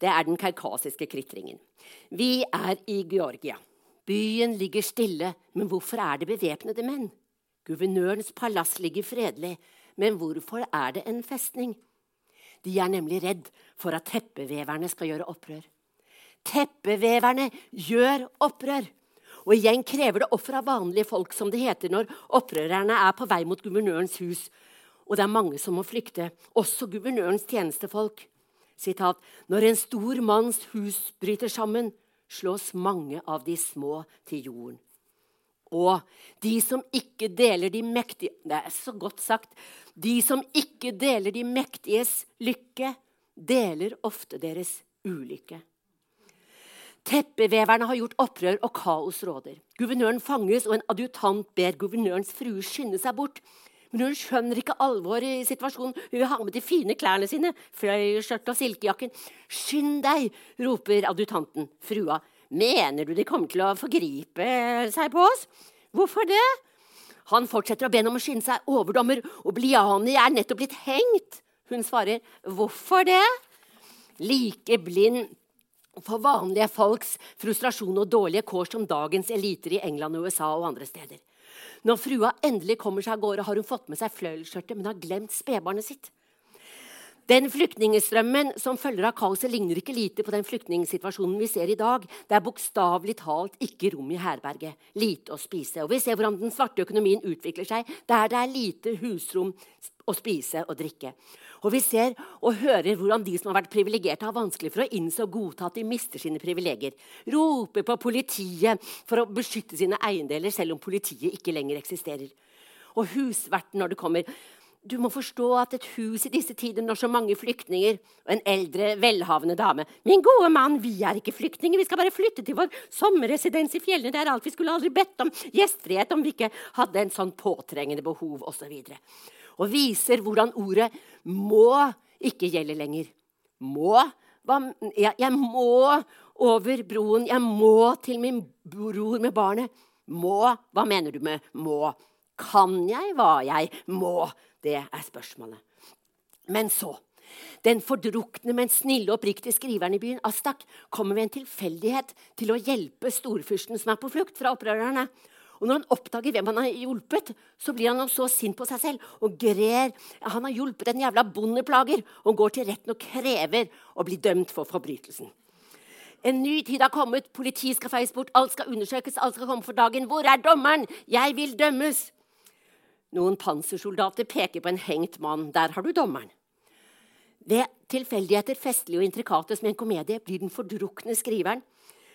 Det er den kaukasiske kritringen. Vi er i Georgia. Byen ligger stille, men hvorfor er det bevæpnede menn? Guvernørens palass ligger fredelig, men hvorfor er det en festning? De er nemlig redd for at teppeveverne skal gjøre opprør. Teppeveverne gjør opprør! Og igjen krever det offer av vanlige folk, som det heter når opprørerne er på vei mot guvernørens hus. Og det er mange som må flykte, også guvernørens tjenestefolk. Sitat, Når en stor manns hus bryter sammen, slås mange av de små til jorden. Og de som ikke deler de mektige Det er så godt sagt. De som ikke deler de mektiges lykke, deler ofte deres ulykke. Teppeveverne har gjort opprør, og kaos råder. Guvernøren fanges, og en adjutant ber guvernørens frue skynde seg bort. Men hun skjønner ikke alvoret i situasjonen. Hun har med de fine klærne sine. Fløyelsskjørtet og silkejakken. Skynd deg, roper adjutanten. Frua. Mener du de kommer til å forgripe seg på oss? Hvorfor det? Han fortsetter å be henne om å skynde seg. Overdommer Obliani er nettopp blitt hengt. Hun svarer. Hvorfor det? Like blind for vanlige folks frustrasjon og dårlige kår som dagens eliter i England og USA og andre steder. Når frua endelig kommer seg av gårde, har hun fått med seg fløyelsskjørtet, men har glemt spedbarnet sitt. Den flyktningstrømmen som følger av kaoset, ligner ikke lite på den flyktningsituasjonen vi ser i dag. Det er bokstavelig talt ikke rom i herberget. Lite å spise. Og vi ser hvordan den svarte økonomien utvikler seg der det er lite husrom å spise og drikke. Og vi ser og hører hvordan de som har vært privilegerte, har vanskelig for å innse og godta at de mister sine privilegier. Roper på politiet for å beskytte sine eiendeler, selv om politiet ikke lenger eksisterer. Og husverten, når det kommer du må forstå at et hus i disse tider når så mange flyktninger og en eldre, velhavende dame 'Min gode mann, vi er ikke flyktninger, vi skal bare flytte til vår sommerresidens i fjellene.' 'Det er alt vi skulle aldri bedt om. Gjestfrihet om vi ikke hadde en sånn påtrengende behov', osv og viser hvordan ordet 'må' ikke gjelder lenger. Må? Jeg, jeg, må over broen. Jeg må til min bror med barnet. Må? Hva mener du med 'må'? Kan jeg hva jeg må? Det er spørsmålet. Men så den fordrukne, men snille og oppriktige skriveren i byen, Astak, kommer ved en tilfeldighet til å hjelpe storfyrsten som er på flukt fra opprørerne. Og når han oppdager hvem han har hjulpet, så blir han så sint på seg selv og grer. Han har hjulpet en jævla bondeplager og går til retten og krever å bli dømt for forbrytelsen. En ny tid har kommet, politiet skal feies bort, alt skal undersøkes, alt skal komme for dagen. Hvor er dommeren? Jeg vil dømmes! Noen pansersoldater peker på en hengt mann. Der har du dommeren. Ved tilfeldigheter festlige og intrikate som en komedie blir den fordrukne skriveren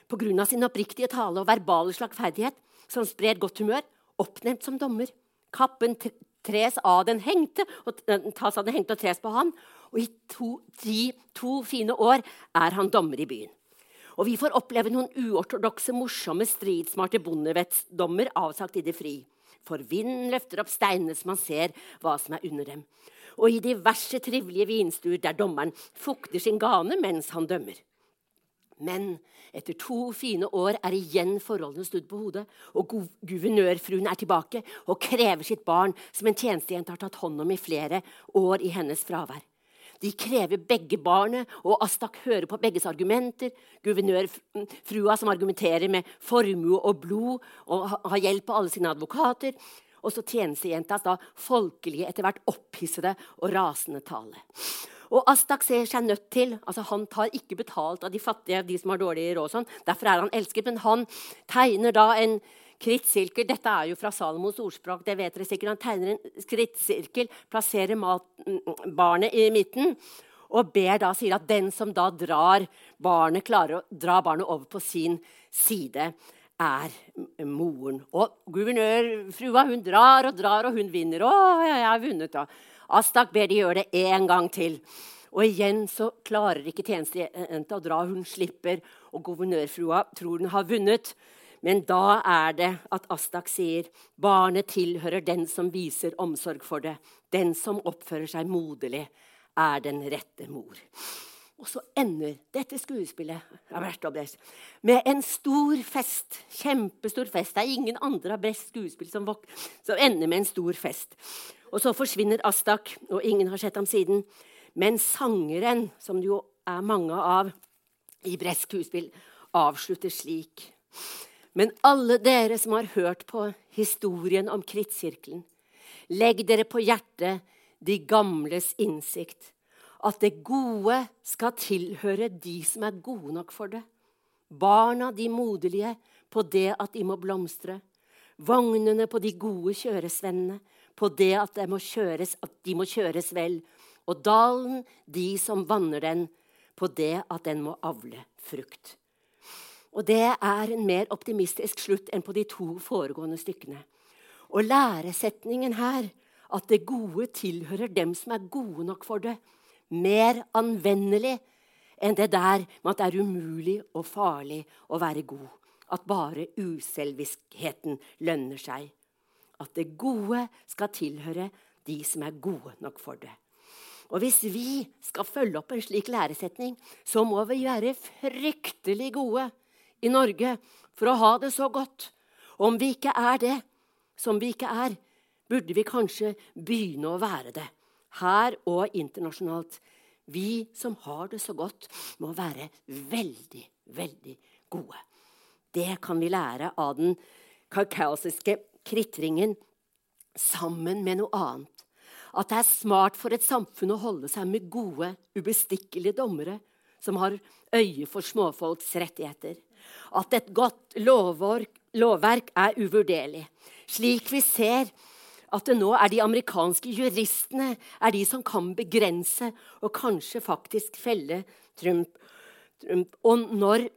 pga. sin oppriktige tale og verbale slagferdighet som sprer godt humør, oppnevnt som dommer. Kappen tres av den hengte, og tas av den hengte og tres på han. Og i to, ti, to fine år er han dommer i byen. Og vi får oppleve noen uortodokse, morsomme, stridsmarte bondevettsdommer avsagt i det fri. For vinden løfter opp steinene så man ser hva som er under dem. Og i diverse trivelige vinstuer der dommeren fukter sin gane mens han dømmer. Men etter to fine år er igjen forholdene snudd på hodet, og guvernørfruen er tilbake og krever sitt barn, som en tjenestejente har tatt hånd om i flere år i hennes fravær. De krever begge barnet, og Astak hører på begges argumenter. Guvernørfrua som argumenterer med formue og blod og har hjelp av alle sine advokater. Og så tjenestejentas da folkelige, etter hvert opphissede og rasende tale. Og Astak ser seg nødt til altså Han tar ikke betalt av de fattige, de som har dårlig råd. Sånn. Derfor er han elsket. Men han tegner da en krittsirkel. Dette er jo fra Salomos ordspråk. det vet dere sikkert. Han tegner en krittsirkel, plasserer mat, barnet i midten. Og ber da, sier at den som da drar barnet, klarer å dra barnet over på sin side, er moren. Og guvernørfrua hun drar og drar, og hun vinner. Å, jeg har vunnet, da. Astak ber de gjøre det en gang til. Og igjen så klarer ikke tjenestejenta å dra. Hun slipper, og guvernørfrua tror hun har vunnet. Men da er det at Astak sier barnet tilhører den som viser omsorg for det. Den som oppfører seg moderlig, er den rette mor. Og så ender dette skuespillet med en stor fest. Kjempestor fest. Det er ingen andre av best skuespill som, som ender med en stor fest. Og så forsvinner Astak, og ingen har sett ham siden. Men sangeren, som det jo er mange av i bresk skuespill, avslutter slik. Men alle dere som har hørt på historien om krittsirkelen, legg dere på hjertet de gamles innsikt, at det gode skal tilhøre de som er gode nok for det. Barna de moderlige på det at de må blomstre. Vognene på de gode kjøresvennene på det at, må kjøres, de må kjøres vel, og dalen, de som vanner den, på det at den må avle frukt. Og det er en mer optimistisk slutt enn på de to foregående stykkene. Og læresetningen her, at det gode tilhører dem som er gode nok for det, mer anvendelig enn det der med at det er umulig og farlig å være god. At bare uselviskheten lønner seg at det gode skal tilhøre de som er gode nok for det. Og hvis vi skal følge opp en slik læresetning, så må vi være fryktelig gode i Norge for å ha det så godt. Om vi ikke er det, som vi ikke er, burde vi kanskje begynne å være det. Her og internasjonalt. Vi som har det så godt, må være veldig, veldig gode. Det kan vi lære av den kaukasiske kritringen sammen med noe annet. At det er smart for et samfunn å holde seg med gode, ubestikkelige dommere som har øye for småfolks rettigheter. At et godt lovverk er uvurderlig. Slik vi ser at det nå er de amerikanske juristene er de som kan begrense og kanskje faktisk felle Trump. Trump. Og når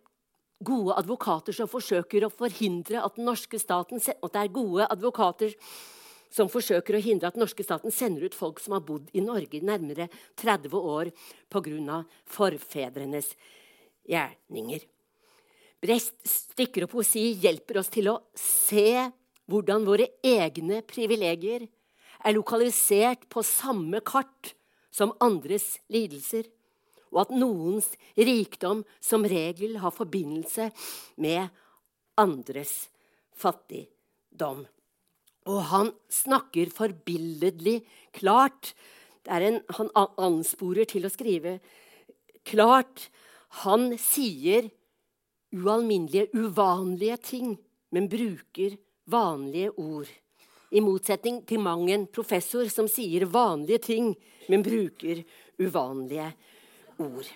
gode advokater som forsøker å forhindre at den norske staten at det er gode advokater som forsøker å hindre at norske staten sender ut folk som har bodd i Norge i nærmere 30 år pga. forfedrenes gjerninger. Brest stykker og poesi hjelper oss til å se hvordan våre egne privilegier er lokalisert på samme kart som andres lidelser, og at noens rikdom som regel har forbindelse med andres fattigdom. Og han snakker forbilledlig klart. En, han ansporer til å skrive klart. Han sier ualminnelige, uvanlige ting, men bruker vanlige ord. I motsetning til mang en professor som sier vanlige ting, men bruker uvanlige ord.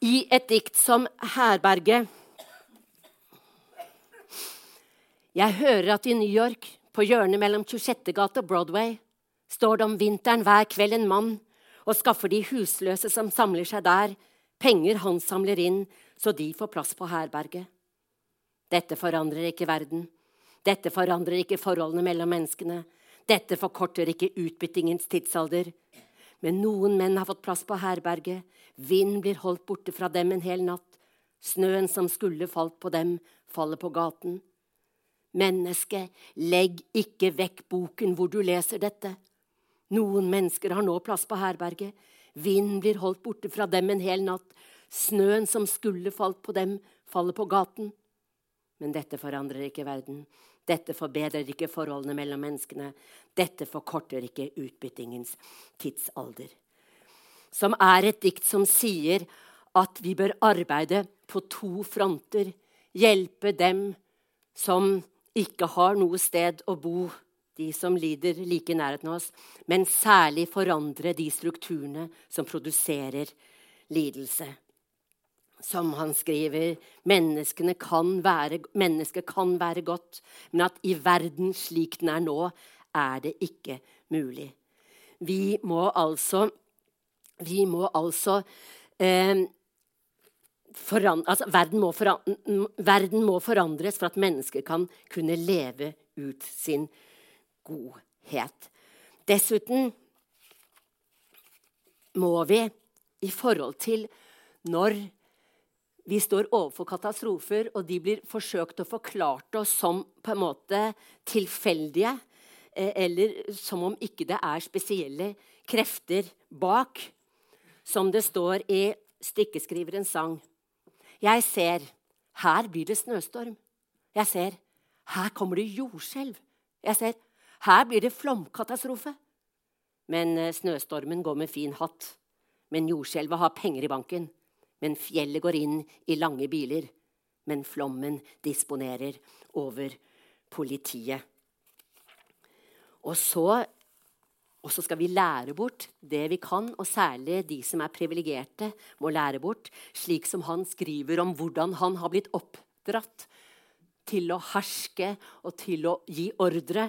I et dikt som 'Herberget' Jeg hører at i New York, på hjørnet mellom 26. gate og Broadway, står det om vinteren hver kveld en mann og skaffer de husløse som samler seg der, penger han samler inn så de får plass på herberget. Dette forandrer ikke verden. Dette forandrer ikke forholdene mellom menneskene. Dette forkorter ikke utbyttingens tidsalder. Men noen menn har fått plass på herberget. Vind blir holdt borte fra dem en hel natt. Snøen som skulle falt på dem, faller på gaten. Menneske, legg ikke vekk boken hvor du leser dette. Noen mennesker har nå plass på herberget. Vind blir holdt borte fra dem en hel natt. Snøen som skulle falt på dem, faller på gaten. Men dette forandrer ikke verden. Dette forbedrer ikke forholdene mellom menneskene. Dette forkorter ikke utbyttingens tidsalder. Som er et dikt som sier at vi bør arbeide på to fronter. Hjelpe dem som ikke har noe sted å bo, de som lider like i nærheten av oss, men særlig forandre de strukturene som produserer lidelse. Som han skriver, mennesket kan være godt, men at i verden slik den er nå, er det ikke mulig. Vi må altså, vi må altså eh, altså, verden, må verden, må forandres for at mennesker kan kunne leve ut sin godhet. Dessuten må vi i forhold til når vi står overfor katastrofer, og de blir forsøkt å forklart oss som på en måte tilfeldige, eh, eller som om ikke det er spesielle krefter bak, som det står i stykkeskriverens sang. Jeg ser her blir det snøstorm. Jeg ser her kommer det jordskjelv. Jeg ser her blir det flomkatastrofe. Men eh, snøstormen går med fin hatt. Men jordskjelvet har penger i banken. Men fjellet går inn i lange biler. Men flommen disponerer over politiet. Og så og så skal vi lære bort det vi kan, og særlig de som er privilegerte, må lære bort, slik som han skriver om hvordan han har blitt oppdratt til å herske og til å gi ordre.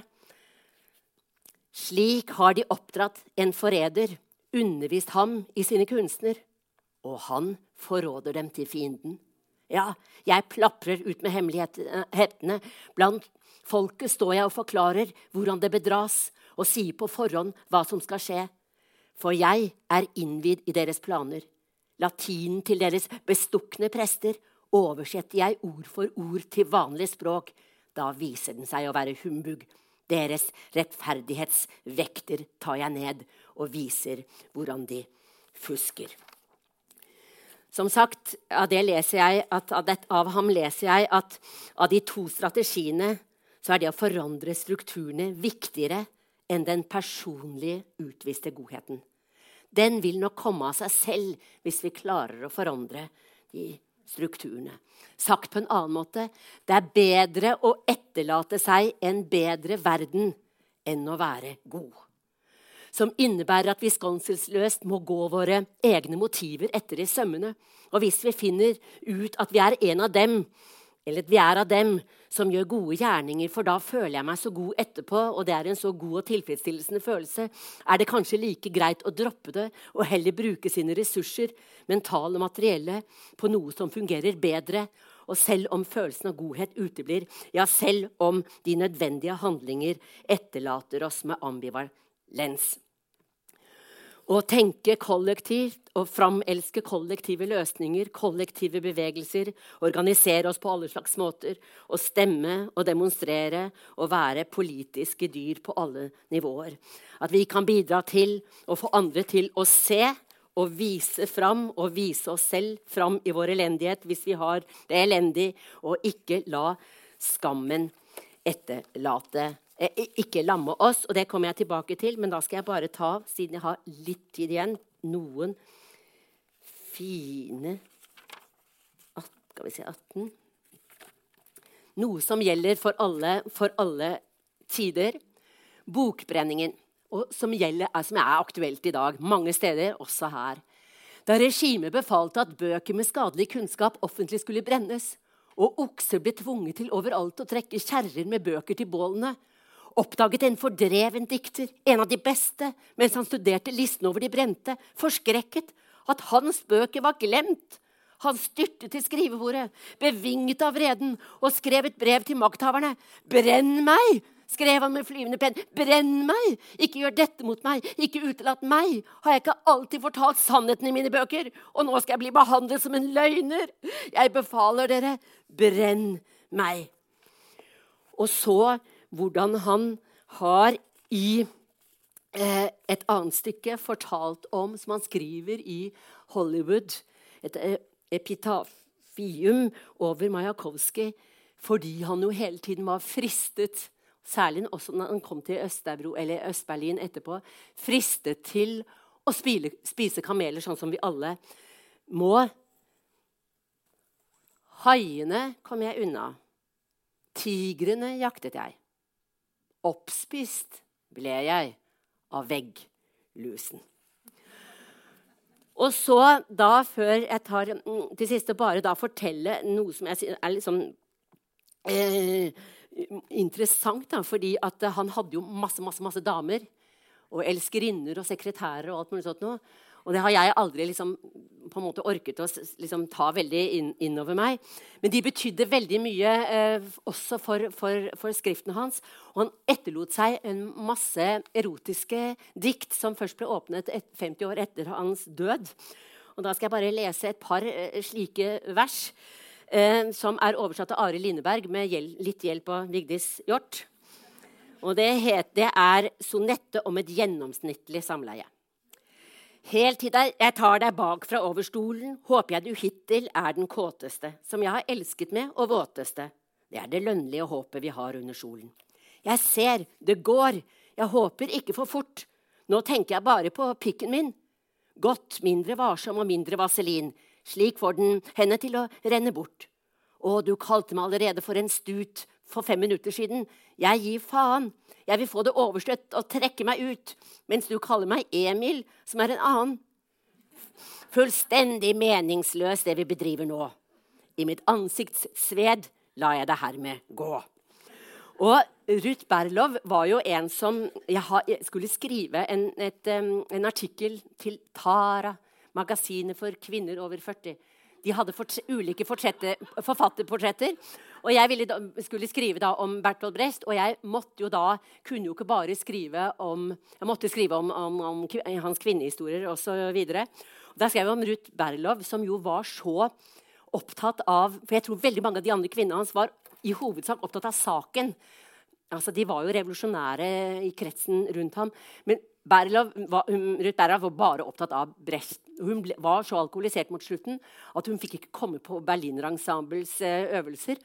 Slik har de oppdratt en forræder, undervist ham i sine kunstner, og han forråder dem til fienden. Ja, jeg plaprer ut med hemmelighetene. Blant folket står jeg og forklarer hvordan det bedras, og sier på forhånd hva som skal skje. For jeg er innvidd i deres planer. Latinen til deres bestukne prester oversetter jeg ord for ord til vanlig språk. Da viser den seg å være humbug. Deres rettferdighetsvekter tar jeg ned og viser hvordan de fusker. Som sagt, av, at, av ham leser jeg at av de to strategiene så er det å forandre strukturene viktigere enn den personlige, utviste godheten. Den vil nok komme av seg selv hvis vi klarer å forandre de strukturene. Sagt på en annen måte det er bedre å etterlate seg en bedre verden enn å være god. Som innebærer at vi skånselsløst må gå våre egne motiver etter i sømmene. Og hvis vi finner ut at vi er en av dem, eller at vi er av dem som gjør gode gjerninger, for da føler jeg meg så god etterpå, og det er en så god og tilfredsstillende følelse, er det kanskje like greit å droppe det og heller bruke sine ressurser, mentale og materielle, på noe som fungerer bedre. Og selv om følelsen av godhet uteblir, ja, selv om de nødvendige handlinger etterlater oss med ambivalens. Å tenke kollektivt og framelske kollektive løsninger, kollektive bevegelser, organisere oss på alle slags måter, å stemme og demonstrere og være politiske dyr på alle nivåer. At vi kan bidra til å få andre til å se og vise fram og vise oss selv fram i vår elendighet hvis vi har det elendig, og ikke la skammen etterlate ikke lamme oss, og det kommer jeg tilbake til. Men da skal jeg bare ta, siden jeg har litt tid igjen, noen fine Skal vi se 18 Noe som gjelder for alle, for alle tider. Bokbrenningen. Som, gjelder, som er aktuelt i dag mange steder, også her. Da regimet befalte at bøker med skadelig kunnskap offentlig skulle brennes, og okser ble tvunget til overalt å trekke kjerrer med bøker til bålene, oppdaget en fordreven dikter, en av de beste, mens han studerte listen over de brente, forskrekket at hans bøker var glemt. Han styrtet til skrivebordet, bevinget av vreden, og skrev et brev til makthaverne. Brenn meg! skrev han med flyvende penn. Brenn meg! Ikke gjør dette mot meg! Ikke utelat meg! Har jeg ikke alltid fortalt sannheten i mine bøker? Og nå skal jeg bli behandlet som en løgner! Jeg befaler dere, brenn meg! Og så hvordan han har i eh, et annet stykke fortalt om, som han skriver i Hollywood, et eh, epitafium over Majakovskij, fordi han jo hele tiden var fristet Særlig også når han kom til Øst-Berlin etterpå. Fristet til å spile, spise kameler, sånn som vi alle må. Haiene kom jeg unna. Tigrene jaktet jeg. Oppspist ble jeg av vegglusen. Og så, da, før jeg tar mm, til siste, bare da fortelle noe som jeg er sånn eh, interessant. Da, fordi at han hadde jo masse, masse, masse damer. Og elskerinner og sekretærer og alt mulig sånt noe. Og det har jeg aldri liksom, på en måte orket å liksom, ta veldig inn, innover meg. Men de betydde veldig mye eh, også for, for, for, skriften hans. Og han etterlot seg en masse erotiske dikt som først ble åpnet et, 50 år etter hans død. Og da skal jeg bare lese et par eh, slike vers. Eh, som er oversatt av Ari Lineberg med hjel litt hjelp av Vigdis Hjort. Og det, het, det er 'Sonette om et gjennomsnittlig samleie'. Helt til jeg tar deg bak fra over stolen, håper jeg du hittil er den kåteste, som jeg har elsket med, og våteste. Det er det lønnlige håpet vi har under solen. Jeg ser, det går, jeg håper ikke for fort. Nå tenker jeg bare på pikken min. Godt mindre varsom og mindre vaselin. Slik får den henne til å renne bort. Å, du kalte meg allerede for en stut for fem minutter siden. Jeg gir faen. Jeg vil få det overstøtt og trekke meg ut. Mens du kaller meg Emil, som er en annen. Fullstendig meningsløst, det vi bedriver nå. I mitt ansikts sved lar jeg det hermed gå. Og Ruth Berlov var jo en som Jeg, skulle skrive en, et, en artikkel til Tara, magasinet for kvinner over 40. De hadde ulike forfatterportretter. Og jeg da, skulle skrive da om Bertolt Brecht, og jeg måtte jo da kunne jo ikke bare skrive om jeg måtte skrive om, om, om hans kvinnehistorier osv. Da skrev jeg om Ruth Berlov, som jo var så opptatt av For jeg tror veldig mange av de andre kvinnene hans var i hovedsak opptatt av saken. Altså, De var jo revolusjonære i kretsen rundt ham. Men Berlov var, Ruth Berlov var bare opptatt av Brecht. Hun ble, var så alkoholisert mot slutten at hun fikk ikke komme på Berliner Ensembles eh, øvelser.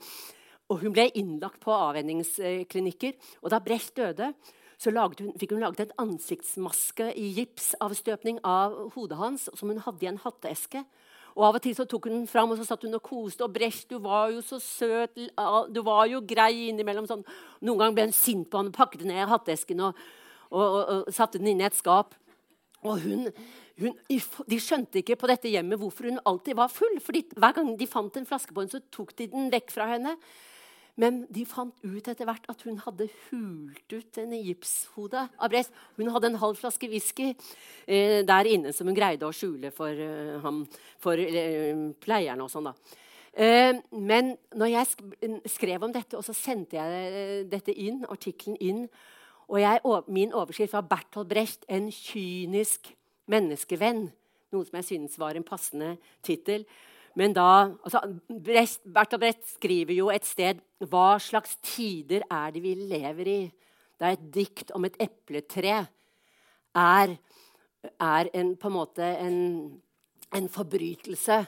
Og hun ble innlagt på avvenningsklinikker. Og da Brecht døde, så hun, fikk hun laget en ansiktsmaske i gipsavstøpning av hodet hans som hun hadde i en hatteeske. Og Av og til så tok hun den fram og så satt hun og koste. Og Brecht, du var jo så søt. Du var jo grei innimellom. sånn. Noen ganger ble hun sint på han og pakket ned hatteesken og, og, og, og, satte den inn i et skap. Og hun, hun, De skjønte ikke på dette hjemmet hvorfor hun alltid var full. fordi Hver gang de fant en flaske på henne, så tok de den vekk fra henne. Men de fant ut etter hvert at hun hadde hult ut en gipshode av Brest. Hun hadde en halv flaske whisky eh, der inne som hun greide å skjule for, uh, ham, for uh, pleierne og sånn. da. Uh, men når jeg skrev om dette, og så sendte jeg dette inn, artikkelen inn og jeg, Min overskrift var 'Bertolt Brecht en kynisk menneskevenn'. Noe som jeg synes var en passende tittel. Men da altså, Brecht, Bertolt Brecht skriver jo et sted Hva slags tider er det vi lever i? Det er et dikt om et epletre. Er, er en, på en måte en, en forbrytelse.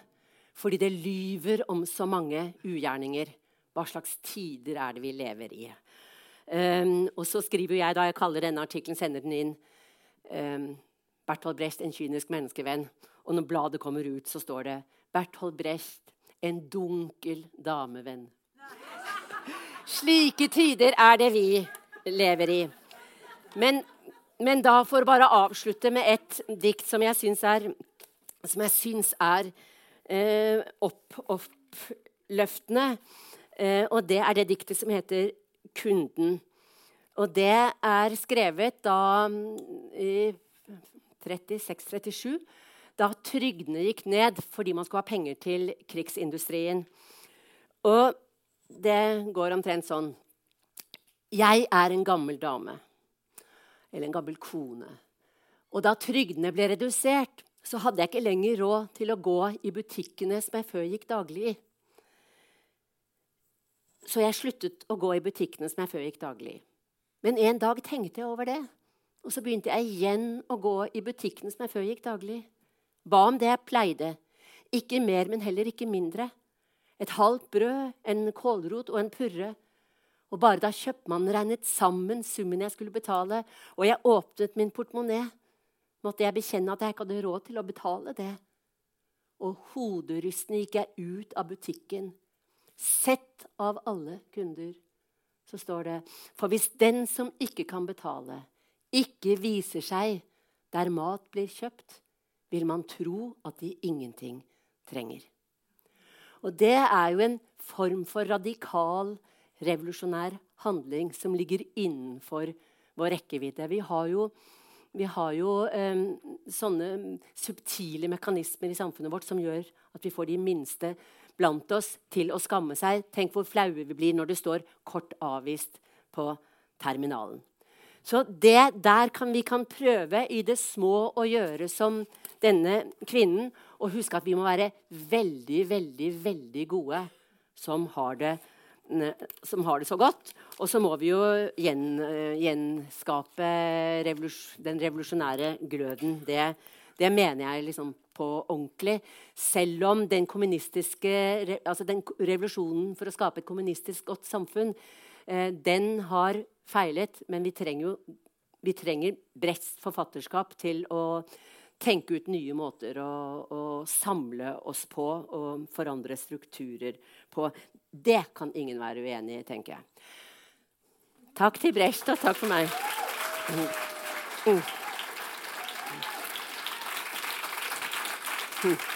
Fordi det lyver om så mange ugjerninger. Hva slags tider er det vi lever i? Um, og så skriver jeg, da jeg kaller denne artikkelen, sender den inn um, Bertolt Brecht, en kynisk menneskevenn. Og når bladet kommer ut, så står det Berthold Brecht, en dunkel damevenn. Slike tider er det vi lever i. Men, men da for å bare avslutte med et dikt som jeg syns er, som jeg syns er eh, opp, oppløftende. Eh, og det er det diktet som heter 'Kunden'. Og det er skrevet da i 36-37 da trygdene gikk ned fordi man skulle ha penger til krigsindustrien. Og det går omtrent sånn Jeg er en gammel dame. Eller en gammel kone. Og da trygdene ble redusert, så hadde jeg ikke lenger råd til å gå i butikkene som jeg før gikk daglig i. Så jeg sluttet å gå i butikkene som jeg før gikk daglig. Men en dag tenkte jeg over det. Og så begynte jeg igjen å gå i butikkene som jeg før gikk daglig. Ba om det jeg pleide. Ikke mer, men heller ikke mindre. Et halvt brød, en kålrot og en purre. Og bare da kjøpmannen regnet sammen summen jeg skulle betale, og jeg åpnet min portemonee, måtte jeg bekjenne at jeg ikke hadde råd til å betale det. Og hoderystende gikk jeg ut av butikken, sett av alle kunder. Så står det, for hvis den som ikke kan betale, ikke viser seg der mat blir kjøpt, vil man tro at de ingenting trenger. Og det er jo en form for radikal, revolusjonær handling som ligger innenfor vår rekkevidde. Vi har jo, vi har jo um, sånne subtile mekanismer i samfunnet vårt som gjør at vi får de minste blant oss til å skamme seg. Tenk hvor flaue vi blir når det står 'kort avvist' på terminalen. Så det der kan vi kan prøve i det små å gjøre som denne kvinnen. Og huske at vi må være veldig, veldig, veldig gode som har det, som har det så godt. Og så må vi jo gjen, gjenskape den revolusjonære gløden. Det, det mener jeg liksom på ordentlig. Selv om den altså den revolusjonen for å skape et kommunistisk godt samfunn, eh, den har feilet, men vi trenger jo vi trenger bredt forfatterskap til å tenke ut nye måter å, å, samle oss på og forandre strukturer på. Det kan ingen være uenig i, tenker jeg. Takk til Brecht, og takk for meg. Mm. Mm. Takk. [LAUGHS]